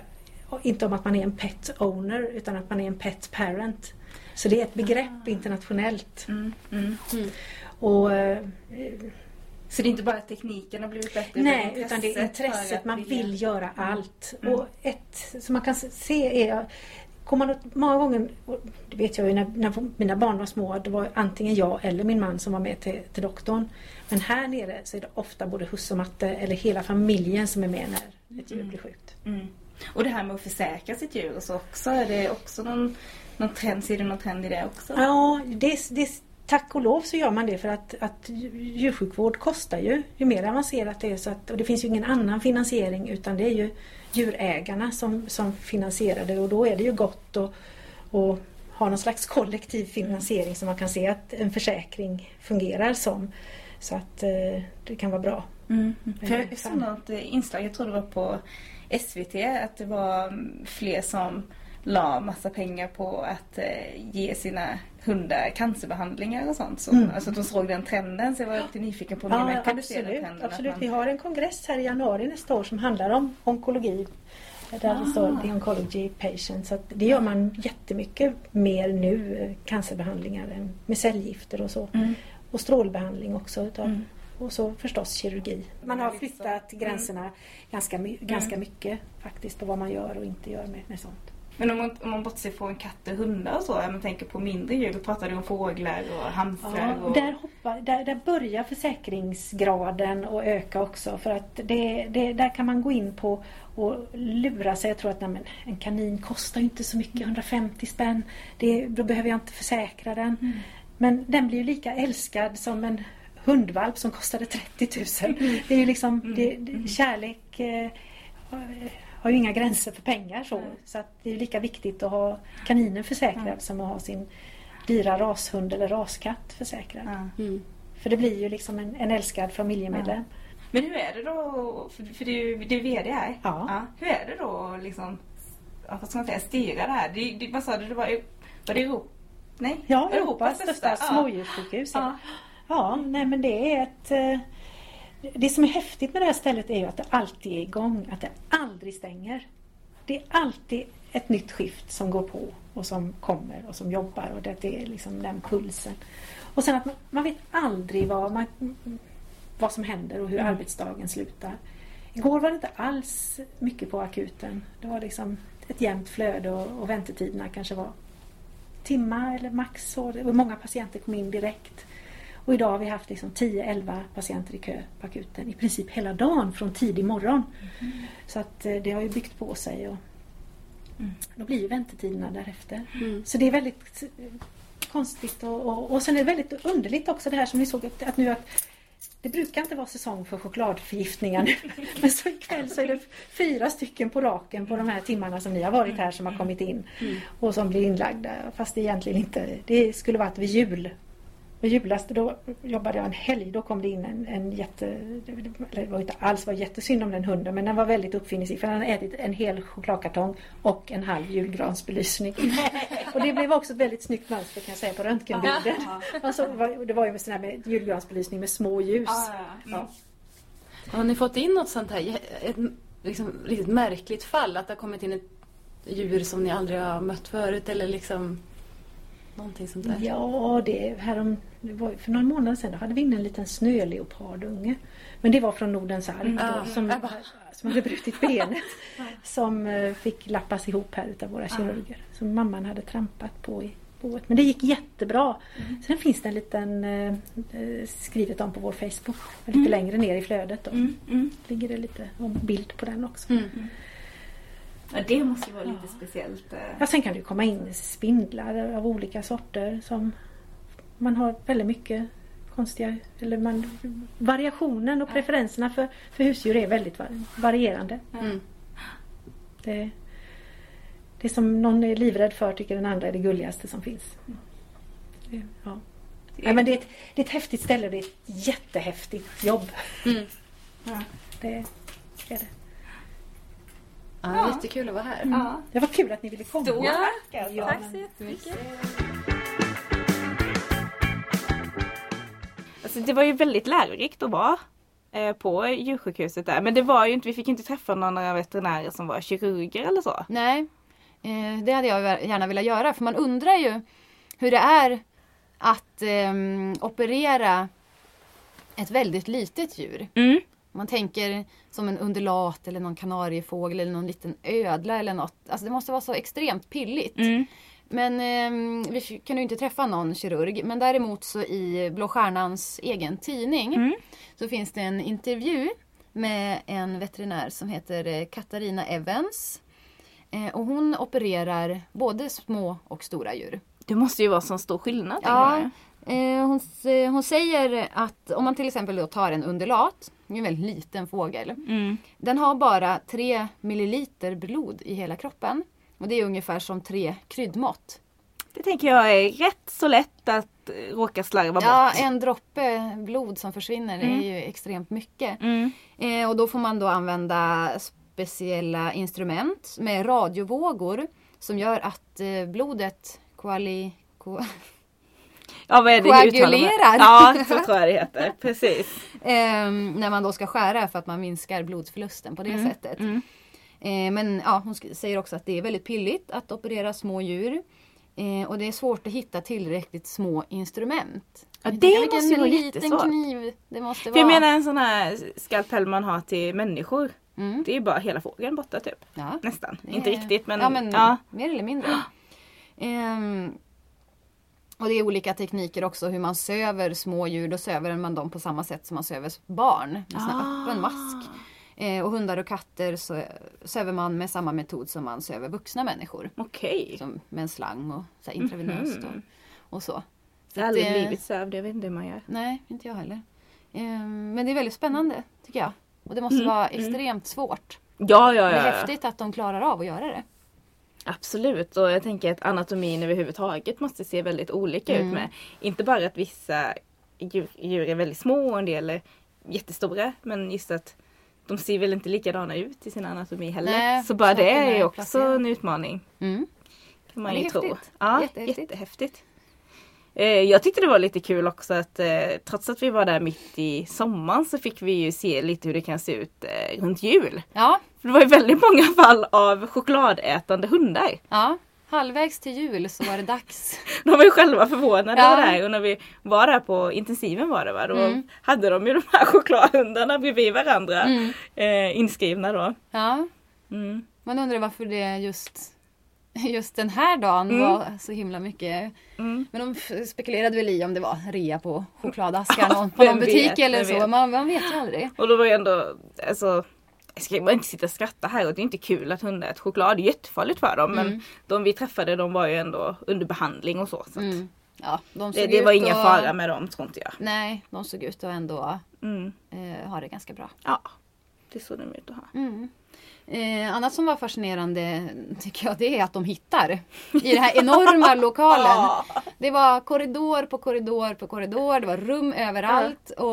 inte om att man är en pet owner utan att man är en pet parent. Så det är ett begrepp internationellt. Mm, mm. Och eh, Så det är inte bara att tekniken har blivit bättre? Nej, utan utan det är intresset. Man vill göra allt. Mm. Och ett som man kan se är Kommer man åt- många gånger, det vet jag ju när, när mina barn var små, det var antingen jag eller min man som var med till, till doktorn. Men här nere så är det ofta både husse och matte eller hela familjen som är med när ett djur blir sjukt. Mm. Och det här med att försäkra sitt djur och så också, är det också någon, någon trend, ser du någon trend i det också? Ja, det, det, tack och lov så gör man det för att, att djursjukvård kostar ju. Ju mer avancerat det är så att, och det finns ju ingen annan finansiering utan det är ju djurägarna som, som finansierar det och då är det ju gott att, att ha någon slags kollektiv finansiering som man kan se att en försäkring fungerar som. Så att eh, det kan vara bra. Mm. För Eh, jag såg något eh, inslag, jag tror det var på SVT, att det var mm, fler som la massa pengar på att eh, ge sina hundar cancerbehandlingar och sånt. Så, Mm. Alltså att de såg den trenden så jag var lite nyfiken på om Ja, med kunde se den absolut. trenden. absolut. man- Vi har en kongress här i januari nästa år som handlar om onkologi. Där det står The Oncology Patient. Så att det gör man jättemycket mer nu, eh, cancerbehandlingar, med cellgifter och så. Mm. Och strålbehandling också. Utav, Mm. Och så förstås kirurgi. Man har flyttat gränserna ganska, ganska mycket faktiskt på vad man gör och inte gör med, med sånt. Men om man, om man bortser från katter och hundar och så, om man tänker på mindre djur, då pratar du om fåglar och hamstrar. Ja, och... där, hoppar, där, där börjar försäkringsgraden att öka också för att det, det, där kan man gå in på och lura sig. Jag tror att nej, en kanin kostar inte så mycket, 150 spänn. Det, då behöver jag inte försäkra den. Mm. Men den blir ju lika älskad som en hundvalp som kostade 30 000. Det är ju liksom, det, det, kärlek eh, har- ju inga gränser för pengar så. Så att det är lika viktigt att ha kaninen försäkrad som att ha sin dyra rashund eller raskatt försäkrad. Ja. För det blir ju liksom en, en älskad familjemedlem. Men hur är det då, för, för du, du är VD här. Ja. Hur är det då liksom, ja, vad ska man säga, styra det här? Det, det, vad sa du, det var, var det Europa? Nej? Ja, Europas största Ja. smådjurssjukhus. Ja. Ja. ja, nej men det är ett... Det som är häftigt med det här stället är ju att det alltid är igång, att det aldrig stänger. Det är alltid ett nytt skift som går på och som kommer och som jobbar och det är liksom den pulsen. Och sen att man, man vet aldrig vad, man, vad som händer och hur Mm. arbetsdagen slutar. Igår var det inte alls mycket på akuten. Det var liksom ett jämnt flöde och, och väntetiderna kanske var timmar eller max var många patienter kom in direkt. Och idag har vi haft liksom 10-11 patienter i kö på akuten i princip hela dagen från tidig morgon. Så att eh, det har ju byggt på sig och då blir ju väntetiderna därefter. Så det är väldigt eh, konstigt och, och, och sen är det väldigt underligt också det här som vi såg att, att nu att det brukar inte vara säsong för chokladförgiftningar nu. Men så ikväll så är det fyra stycken på raken på de här timmarna som ni har varit här som har kommit in. Och som blir inlagda. Fast det egentligen inte, det skulle varit vid jul. Vid julas, då jobbade jag en helg. Då kom det in en, en jätte... Det var inte alls var jättesynd om den hunden. Men den var väldigt uppfinningsrik. För den hade ätit en hel chokladkartong och en halv julgransbelysning. och det blev också ett väldigt snyggt mönster kan jag säga på röntgenbilden. Alltså, det var- ju sån här med julgransbelysning med små ljus. Ja. Mm. Har ni fått in något sånt här ett, liksom, riktigt märkligt fall? Att det har kommit in ett djur som ni aldrig har mött förut eller liksom någonting sånt där? Ja, det, härom, för några månader sedan hade vi in en liten snöleopardunge. Men det var från Nordens ark Mm. då, som, som hade brutit benet. som eh, fick lappas ihop här utav våra kirurger. Som mamman hade trampat på i boet. Men det gick jättebra. Sen finns det en liten eh, eh, skrivet om på vår Facebook. Lite längre ner i flödet då. Mm, mm. Ligger det lite om bild på den också. Mm. Ja, det måste ju vara lite speciellt. eh. Ja, sen kan det ju komma in spindlar av olika sorter som man har väldigt mycket konstiga, eller man, variationen och preferenserna för, för husdjur är väldigt va- varierande. Mm. Det, Det som någon är livrädd för tycker den andra är det gulligaste som finns. Det, ja. Ja, men det, är ett, det är ett häftigt ställe och det är ett jättehäftigt jobb. Mm. Ja, det är det. Ja, Ja. Jättekul att vara här. Ja. Det var kul att ni ville komma. Stort Ja. tack alltså. Tack så jättemycket. Alltså, det var ju väldigt lärorikt att vara eh, på djursjukhuset där. Men det var ju inte, vi fick inte träffa några veterinärer som var kirurger eller så. Nej, eh, det hade jag gärna velat göra för man undrar ju hur det är att ehm, operera ett väldigt litet djur. Mm. Man tänker som en undulat eller någon kanariefågel eller någon liten ödla eller något. Alltså det måste vara så extremt pilligt. Mm. Men ehm, vi kunde ju inte träffa någon kirurg. Men däremot så i Blå Stjärnans egen tidning Mm. så finns det en intervju med en veterinär som heter eh, Katarina Evans. Eh, och hon opererar både små och stora djur. Det måste ju vara så stor skillnad. Ja, eh, hon, eh, hon säger att om man till exempel då tar en undulat, en väldigt liten fågel. Mm. Den har bara 3 milliliter blod i hela kroppen. Och det är ungefär som tre kryddmått. Det tänker jag är rätt så lätt att eh, råka slarva Ja, bort. en droppe blod som försvinner Mm. är ju extremt mycket. Mm. Eh, och då får man då använda speciella instrument med radiovågor som gör att eh, blodet koali, ko, Ja, vad är det Koagulerar. Ja, så tror jag det heter. Precis. eh, när man då ska skära för att man minskar blodsförlusten på det Mm, sättet. Eh, men ja, hon säger också att det är väldigt pilligt att operera små djur. Eh, och det är svårt att hitta tillräckligt små instrument. Ja, Jag det tänker måste ju vara liten jättesvårt. kniv det måste vara. jag menar en sån här skalpell man har till människor. Mm. Det är ju bara hela fågeln borta typ. Ja. Nästan. Det Inte är- riktigt men, ja, men ja. mer eller mindre. Ehm, och det är olika tekniker också hur man söver små djur. Då söver man dem på samma sätt som man söver barn. Med sån Ah. öppen mask. Eh, och hundar och katter så söver man med samma metod som man söver vuxna människor. Okej. Som med en slang och så här intravenöst Mhm. och, och så. Jag har aldrig det- blivit sövd, jag vet inte hur man gör. Nej, inte jag heller. Ehm, men det är väldigt spännande tycker jag. Och det måste Mm, vara mm. extremt svårt. Ja, ja, Det ja. är ja. häftigt att de klarar av att göra det. Absolut och jag tänker att anatomin överhuvudtaget måste se väldigt olika Mm. ut med. Inte bara att vissa djur, djur är väldigt små och en del är jättestora men just att de ser väl inte likadana ut i sin anatomi heller. Nej, så bara det är ju också en utmaning. Mm. Kan man Ja, ju tro. häftigt. Ja, Jättehäftigt. jättehäftigt. Eh, Jag tyckte det var lite kul också att eh, trots att vi var där mitt i sommaren så fick vi ju se lite hur det kan se ut eh, runt jul. Ja, För det var ju väldigt många fall av chokladätande hundar. ja. Halvvägs till jul så var det dags. De var ju själva förvånade Ja. över det här och när vi var där på intensiven var det va, då Mm. hade de ju de här chokladhundarna bredvid varandra Mm. eh, inskrivna då. Ja, Mm. man undrar varför det just, just den här dagen Mm. var så himla mycket. Mm. Men de spekulerade väl i om det var rea på chokladaskar Ja, på någon butik vet, eller så. Man, man vet ju aldrig. Och då var ju ändå, alltså jag ska bara inte sitta och skratta här och det är inte kul att hundar äter choklad. Det är jättefarligt för dem men Mm. de vi träffade de var ju ändå under behandling och så. så Mm. Ja, de det, det var ut ingen fara med dem tror inte jag. Nej, de såg ut att ändå Mm. eh, ha det ganska bra. Ja, det såg de ut att ha. Eh, annat som var fascinerande tycker jag det är att de hittar i den här enorma lokalen. Det var korridor på korridor på korridor, det var rum överallt och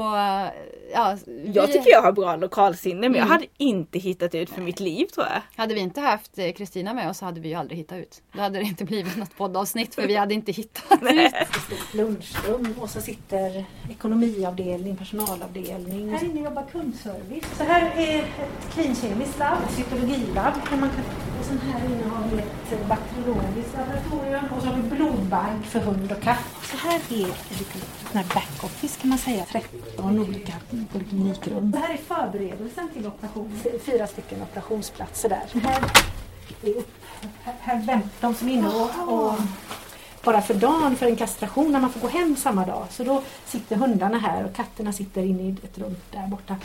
ja, vi, Jag tycker jag har bra lokalsinne men jag Mm. hade inte hittat ut för mitt liv tror jag. Hade vi inte haft eh, Kristina med oss så hade vi ju aldrig hittat ut. Då hade det inte blivit något poddavsnitt för vi hade inte hittat ut. Stort lunchrum och så sitter ekonomiavdelning, personalavdelning. Här inne jobbar kundservice. Så här är ett klinkemiskt labb, cytologilabb. där Man kan, och sen här inne har vi ett bakteriologiskt laboratorium och så har vi blodbank för hund och katt. Så här är ett litet sån backoffice kan man säga, 13 olika poliklinikrum. Det här är förberedelsen till operation, fyra stycken operationsplatser där. Här är här, här vänt, de som är inne och, och bara för dagen för en kastration när man får gå hem samma dag. Så då sitter hundarna här och katterna sitter inne i ett rum där borta.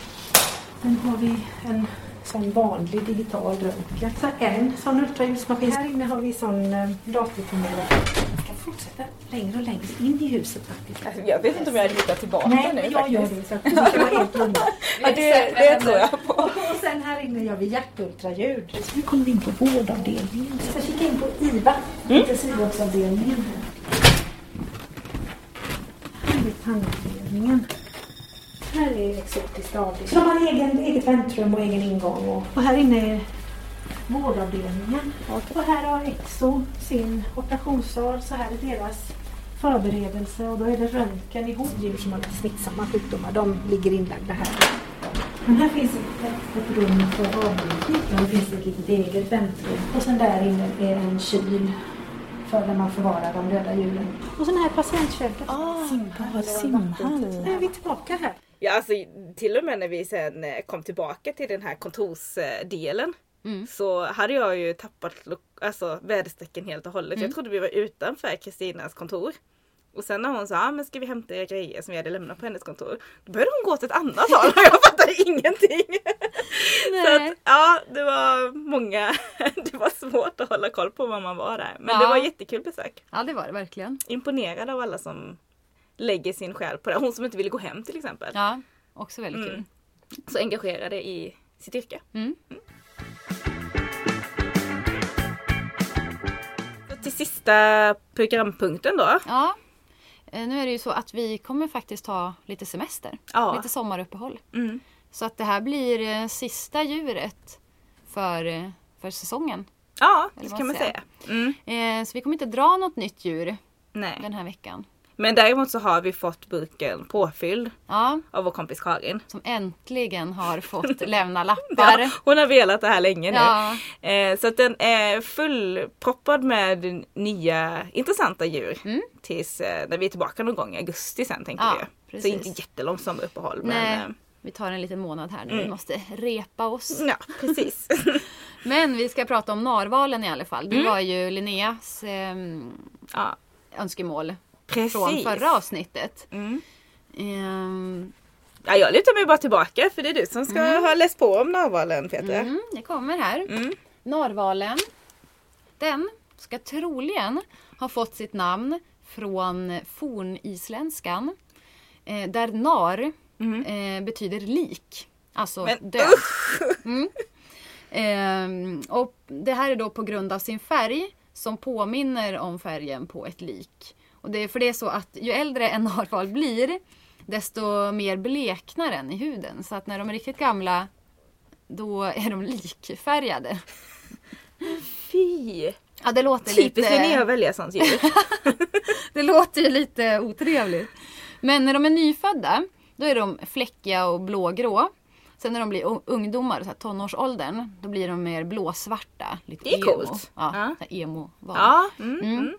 Sen har vi en sån vanlig digital röntgen. Så en sån ultraljudsmaskin. Här inne har vi sån eh, datortomografi. Jag ska fortsätta längre och längre in i huset faktiskt. Alltså, jag vet inte om jag hittat tillbaka Nej, nu men jag faktiskt. gör det så att du ska vara helt. Ja, det, det tror jag på. Och sen här inne gör vi hjärtultraljud. Så nu kommer vi in på vårdavdelningen. Vi ska kika in på IVA, intensivvårdsavdelningen. Här är tandavdelningen. Här är exotiskt avdelning. Så de har egen, eget väntrum och egen ingång. Och, och här inne är vårdavdelningen. Och här har Exo sin operationssal. Så här är deras förberedelse och då är det röntgen ihop djur som har smittsamma sjukdomar. De ligger inlagda här. Men här finns ett, ett rum för avgiftning och det finns ett litet eget väntrum. Och sen där inne är en kyl för där man förvarar de döda djuren. Och sen här patientköket. Ah, simhall. simhall. Nu är vi tillbaka här. Ja, alltså till och med när vi sen eh, kom tillbaka till den här kontorsdelen Mm. så hade jag ju tappat alltså, väderstrecken helt och hållet. Mm. Jag trodde vi var utanför Kristinas kontor. Och sen när hon sa, ah, men ska vi hämta era grejer som vi hade lämnat på hennes kontor. Då började hon gå till ett annat håll och jag fattade ingenting. Så Nej. att, ja, det var många, det var svårt att hålla koll på var man var där. Men Ja. det var jättekul besök. Ja, det var det verkligen. Imponerad av alla som lägger sin själ på det. Hon som inte ville gå hem till exempel. Ja, också väldigt Mm. kul. Så engagerade i sitt yrke. Mm. Så till sista programpunkten då. Ja, eh, nu är det ju så att vi kommer faktiskt ha lite semester. Ja. Lite sommaruppehåll. Mm. Så att det här blir eh, sista djuret för, eh, för säsongen. Ja, det kan man säga. Mm. Så vi kommer inte dra något nytt djur Nej. den här veckan. Men däremot så har vi fått burken påfylld Ja, av vår kompis Karin. som äntligen har fått lämna lappar. Ja, hon har velat det här länge nu. Ja, Eh, så att den är fullproppad med nya intressanta djur. Mm. Tills eh, när vi är tillbaka någon gång i augusti sen tänkte Ja, vi. precis. Så inte jättelångt sommaruppehåll. Men, eh, vi tar en liten månad här nu. Mm. Vi måste repa oss. ja, precis. Men vi ska prata om narvalen i alla fall. Det Mm. var ju Linneas ehm, ja, önskemål precis. från förra avsnittet. Mm. Ehm, Ja, jag lutar mig bara tillbaka för det är du som ska ha läst på om narvalen Peter. mm, det kommer här. Mm. Narvalen. Den ska troligen ha fått sitt namn från fornisländskan. Eh, där nar Mm. eh, betyder lik. Alltså Men död. Mm. Ehm, och det här är då på grund av sin färg som påminner om färgen på ett lik. Och det är för det är så att ju äldre en narval blir desto mer bleknar den i huden. Så att när de är riktigt gamla då är de likfärgade. Fy! Ja, det låter Typiskt Linnea lite, att välja sånt djur. det låter ju lite otrevligt. Men när de är nyfödda då är de fläckiga och blågrå. Sen när de blir ungdomar, så här tonårsåldern, då blir de mer blåsvarta. Lite Det är emo. coolt. Ja, Ja. så här emo -val. ja. Mm. Mm.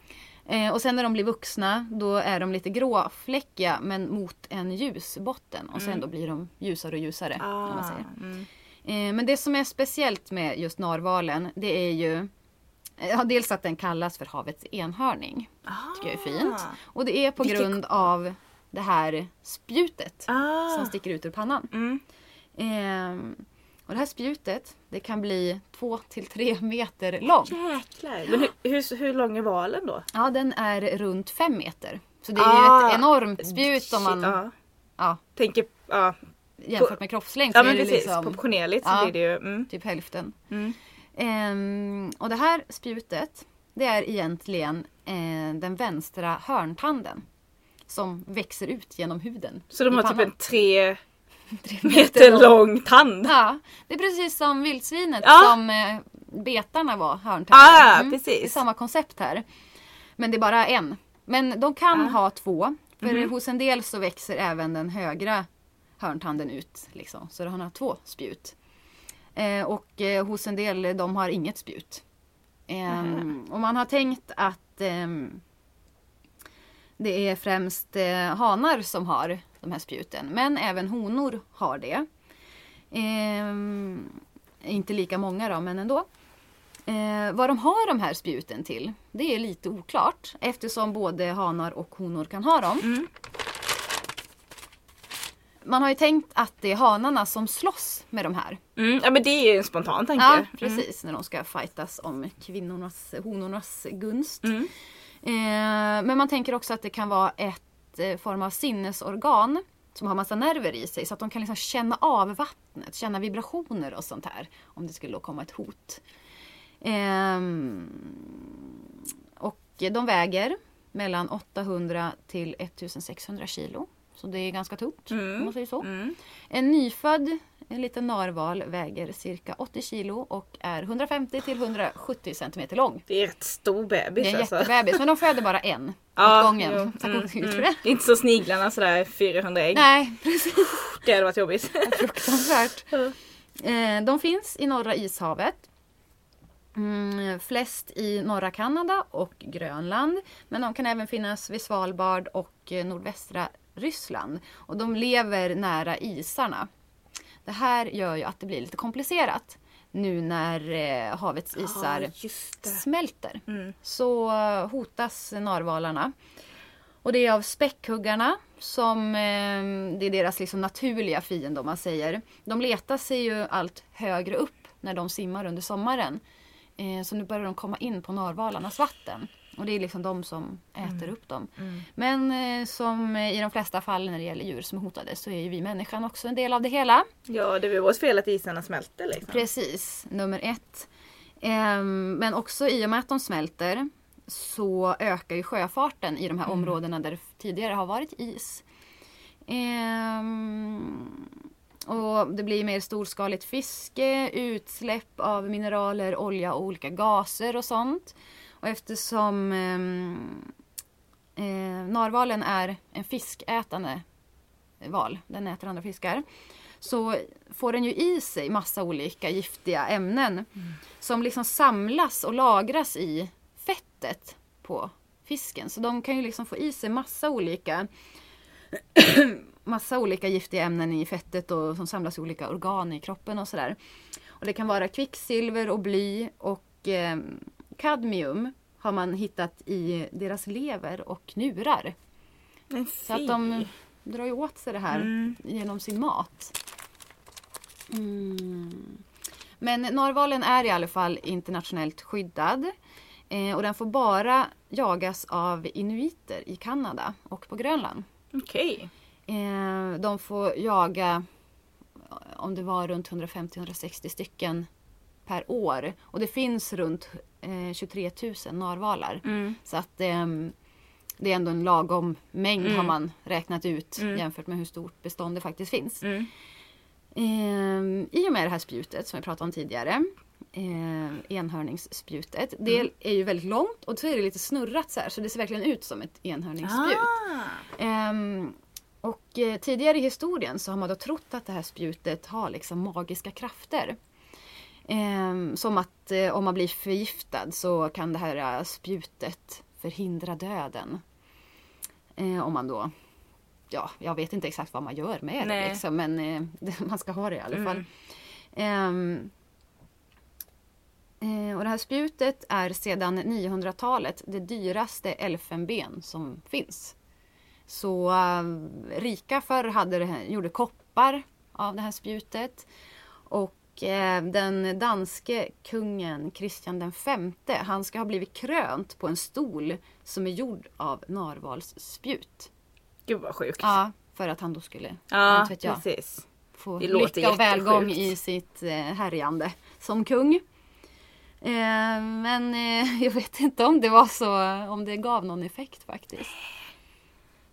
Eh, och sen när de blir vuxna då är de lite gråfläckiga men mot en ljus botten. Och sen Mm. då blir de ljusare och ljusare. Kan man Ah, säga. mm. Eh, men det som är speciellt med just narvalen det är ju eh, Ja, dels att den kallas för havets enhörning. Tycker jag är fint. Och det är på Vilket- grund av det här spjutet Ah. som sticker ut ur pannan. Mm. Ehm, och det här spjutet det kan bli två till tre meter långt. Jäklar. Men hur, hur, hur lång är valen då? Ja, den är runt fem meter. Så det är Ah. ju ett enormt spjut om man Shit, ja. Tänker, ja. jämfört med kroppslängd ja men precis. liksom Proportionerligt så blir det ju. Mm. typ hälften. Mm. Ehm, och det här spjutet det är egentligen eh, den vänstra hörntanden som växer ut genom huden. Så de har typ pannan. en tre Tre meter lång tand. Ja, det är precis som vildsvinet Ja. som eh, betarna var hörntänder. Ah, Det är precis. samma koncept här. Men det är bara en. Men de kan Ah. ha två. För Mhm. hos en del så växer även den högra hörntanden ut. Liksom. Så han har två spjut. Eh, och eh, hos en del de har inget spjut. Ehm, och man har tänkt att ehm, det är främst eh, hanar som har de här spjuten. Men även honor har det. Ehm, inte lika många då, men ändå. Eh, vad de har de här spjuten till, det är lite oklart. Eftersom både hanar och honor kan ha dem. Mm. Man har ju tänkt att det är hanarna som slåss med de här. Mm. Ja men det är ju en spontan tanke. Ja, Mm. precis. När de ska fightas om kvinnornas, honornas gunst. Mm. Eh, men man tänker också att det kan vara ett Eh, form av sinnesorgan som har massa nerver i sig så att de kan liksom känna av vattnet, känna vibrationer och sånt här om det skulle då komma ett hot. Ehm, och de väger mellan 800 till 1600 kilo. Så det är ganska tungt om man säger så. Mm. En nyfödd en liten narval väger cirka 80 kilo och är 150 till 170 centimeter lång. Det är rätt stor bebis Det är en alltså. jättebebis men de föder bara en Ja, åt gången. jo, mm, mm. inte så sniglarna sådär 400 ägg. Nej, precis. Det hade varit jobbigt. Fruktansvärt. Eh, De finns i norra ishavet. Mm, flest i norra Kanada och Grönland. Men de kan även finnas vid Svalbard och eh, nordvästra Ryssland. Och de lever nära isarna. Det här gör ju att det blir lite komplicerat nu när eh, havets isar det. smälter. Mm. Så eh, hotas narvalarna. Och det är av späckhuggarna som eh, det är deras liksom naturliga fiende om man säger. De letar sig ju allt högre upp när de simmar under sommaren. Eh, så nu börjar de komma in på narvalarnas vatten. Och det är liksom de som äter upp dem. Men eh, som i de flesta fall när det gäller djur som är hotade så är ju vi människan också en del av det hela. Ja, det är väl vårt fel att isarna smälter liksom. Precis, nummer ett. Ehm, men också i och med att de smälter så ökar ju sjöfarten i de här områdena där det tidigare har varit is. Ehm, och det blir mer storskaligt fiske, utsläpp av mineraler, olja och olika gaser och sånt. Och eftersom ehm, eh, narvalen är en fiskätande val, den äter andra fiskar, så får den ju i sig massa olika giftiga ämnen som liksom samlas och lagras i fettet på fisken. Så de kan ju liksom få i sig massa olika massa olika giftiga ämnen i fettet och som samlas i olika organ i kroppen och sådär. Och det kan vara kvicksilver och bly och eh, kadmium har man hittat i deras lever och njurar. Men Så att de drar ju åt sig det här Mm. genom sin mat. Mm. Men narvalen är i alla fall internationellt skyddad. Eh, och den får bara jagas av inuiter i Kanada och på Grönland. Okej. Eh, de får jaga om det var runt 150-160 stycken per år. Och det finns runt eh, 23 000 narvalar. Mm. Så att ehm, det är ändå en lagom mängd Mm. har man räknat ut Mm. jämfört med hur stort bestånd det faktiskt finns. Mm. Ehm, I och med det här spjutet som vi pratade om tidigare, eh, enhörningsspjutet, det Mm. är ju väldigt långt och så är det lite snurrat så här så det ser verkligen ut som ett enhörningsspjut. Ah. Ehm, och eh, tidigare i historien så har man då trott att det här spjutet har liksom magiska krafter. Ehm, som att eh, om man blir förgiftad så kan det här eh, spjutet förhindra döden. Eh, om man då, ja, jag vet inte exakt vad man gör med det Nej. liksom, men eh, man ska ha det i alla fall. Mm. Ehm, eh, och det här spjutet är sedan 900-talet det dyraste elfenben som finns. Så eh, rika förr hade det gjorde koppar av det här spjutet. Och eh, den danske kungen Kristian femte, han ska ha blivit krönt på en stol som är gjord av narvalsspjut. Gud vad sjukt. Ja, för att han då skulle, Ja, vet jag, precis. få Det lycka och välgång i sitt eh, härjande som kung. Eh, men eh, jag vet inte om det var så, om det gav någon effekt faktiskt.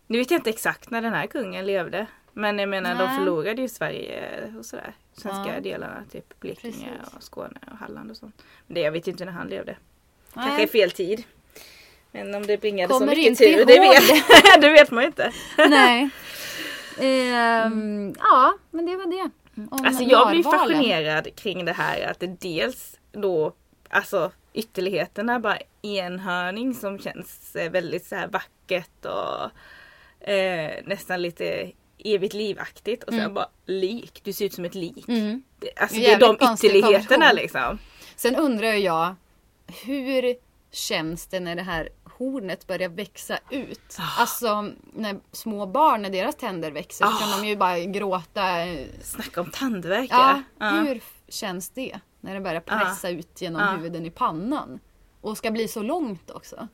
Nu vet jag inte exakt när den här kungen levde. Men jag menar de Nej. förlorade ju Sverige och sådär. Svenska Ja. delarna, typ Blekinge Precis. och Skåne och Halland och sånt. Men det, jag vet inte när han levde. Kanske Nej. i fel tid. Men om det bringade så Kommer mycket inte tur, det vet, det vet man ju inte. Nej. Ehm, Ja, men det var det. Om Alltså jag blir fascinerad kring det här att det dels då Alltså ytterligheterna bara enhörning som känns eh, väldigt så här vackert och eh, nästan lite evigt livaktigt och sen Mm. bara lik. Du ser ut som ett lik. Mm. Det- Alltså det är de ytterligheterna liksom. Sen undrar jag, hur känns det när det här hornet börjar växa ut? Ah. Alltså när små barn, när deras tänder växer så Ah. kan de ju bara gråta. Snacka om tandvärk Ja, ja. hur känns det? När det börjar pressa ut genom Ja. huvuden i pannan. Och ska bli så långt också.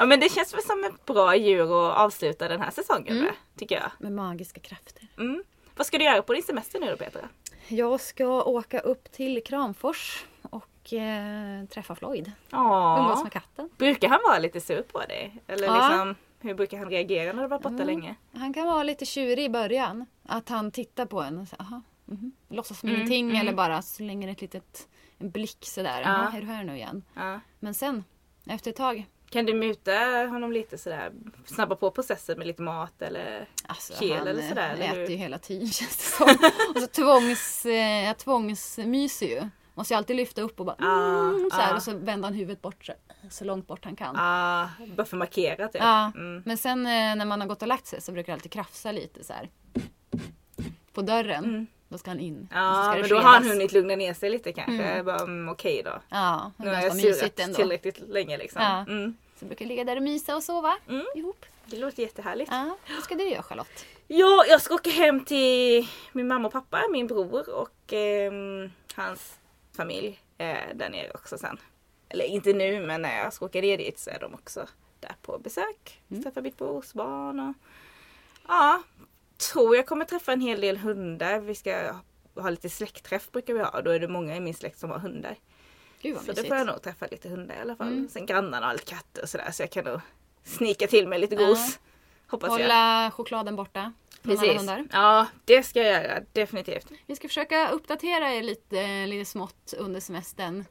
Ja men det känns väl som ett bra djur att avsluta den här säsongen Mm. med, tycker jag. Med magiska krafter. Mm. Vad ska du göra på din semester nu då Petra? Jag ska åka upp till Kramfors och eh, träffa Floyd. Ja. Umgås med katten. Brukar han vara lite sur på dig? Eller Ja. liksom, hur brukar han reagera när du varit borta Mm. länge? Han kan vara lite tjurig i början. Att han tittar på en och säger aha, mhm. låtsas som Mm, ingenting mm. eller bara slänger ett litet en blick sådär. Ja. Är du här nu igen? Ja. Men sen, efter ett tag, Kan du muta honom lite sådär? Snabba på processen med lite mat eller? alltså Kel han eller sådär, eller äter hur? ju hela tiden känns det som. och så tvångs, eh, jag tvångsmyser ju. Måste jag alltid lyfta upp och bara Ah, mm, så här, ah. och så vänder han huvudet bort så, så långt bort han kan. Ah, bara för att markera typ. Ja, Mm. men sen eh, när man har gått och lagt sig så brukar jag alltid krafsa lite så här. På dörren. Mm. Då ska han in. Ja, men då har han hunnit lugna ner sig lite kanske. Mm. Bara, mm, Okej då. Ja, Nu har jag surat tillräckligt länge liksom. Ja. Mm. Så brukar jag ligga där och mysa och sova Mm. ihop. Det låter jättehärligt. Ja, vad ska du göra Charlotte? Ja, jag ska åka hem till min mamma och pappa, min bror och ehm, hans familj är där nere också sen. Eller inte nu, men när jag ska åka dit så är de också där på besök. Mm. Träffa mitt brors barn och ja, tror jag kommer träffa en hel del hundar. Vi ska ha lite släktträff brukar vi ha. Då är det många i min släkt som har hundar. Gud vad Så då får jag nog träffa lite hundar i alla fall. Mm. Sen grannarna har lite katter och sådär så jag kan nog snika till mig lite gos. Hoppas jag. Hålla chokladen borta Precis. Ja, det ska jag göra. Definitivt. Vi ska försöka uppdatera er lite, lite smått under semestern.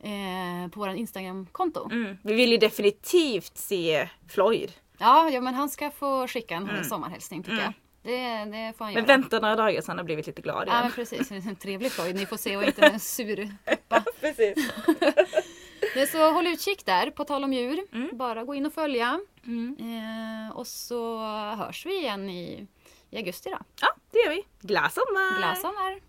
Eh, på vårt Instagramkonto. Mm. Vi vill ju definitivt se Floyd. Ja, ja, men han ska få skicka en Mm. sommarhälsning tycker Mm. jag. Det, det får han Men göra. vänta några dagar så han har blivit lite glad Ja igen. men precis, en trevlig Floyd. Ni får se och inte en sur pappa. Precis. Men så håll utkik där, på tal om djur. Mm. Bara gå in och följa. Eh, och så hörs vi igen i, i augusti då. Ja, det gör vi. Glad sommar! Glad sommar!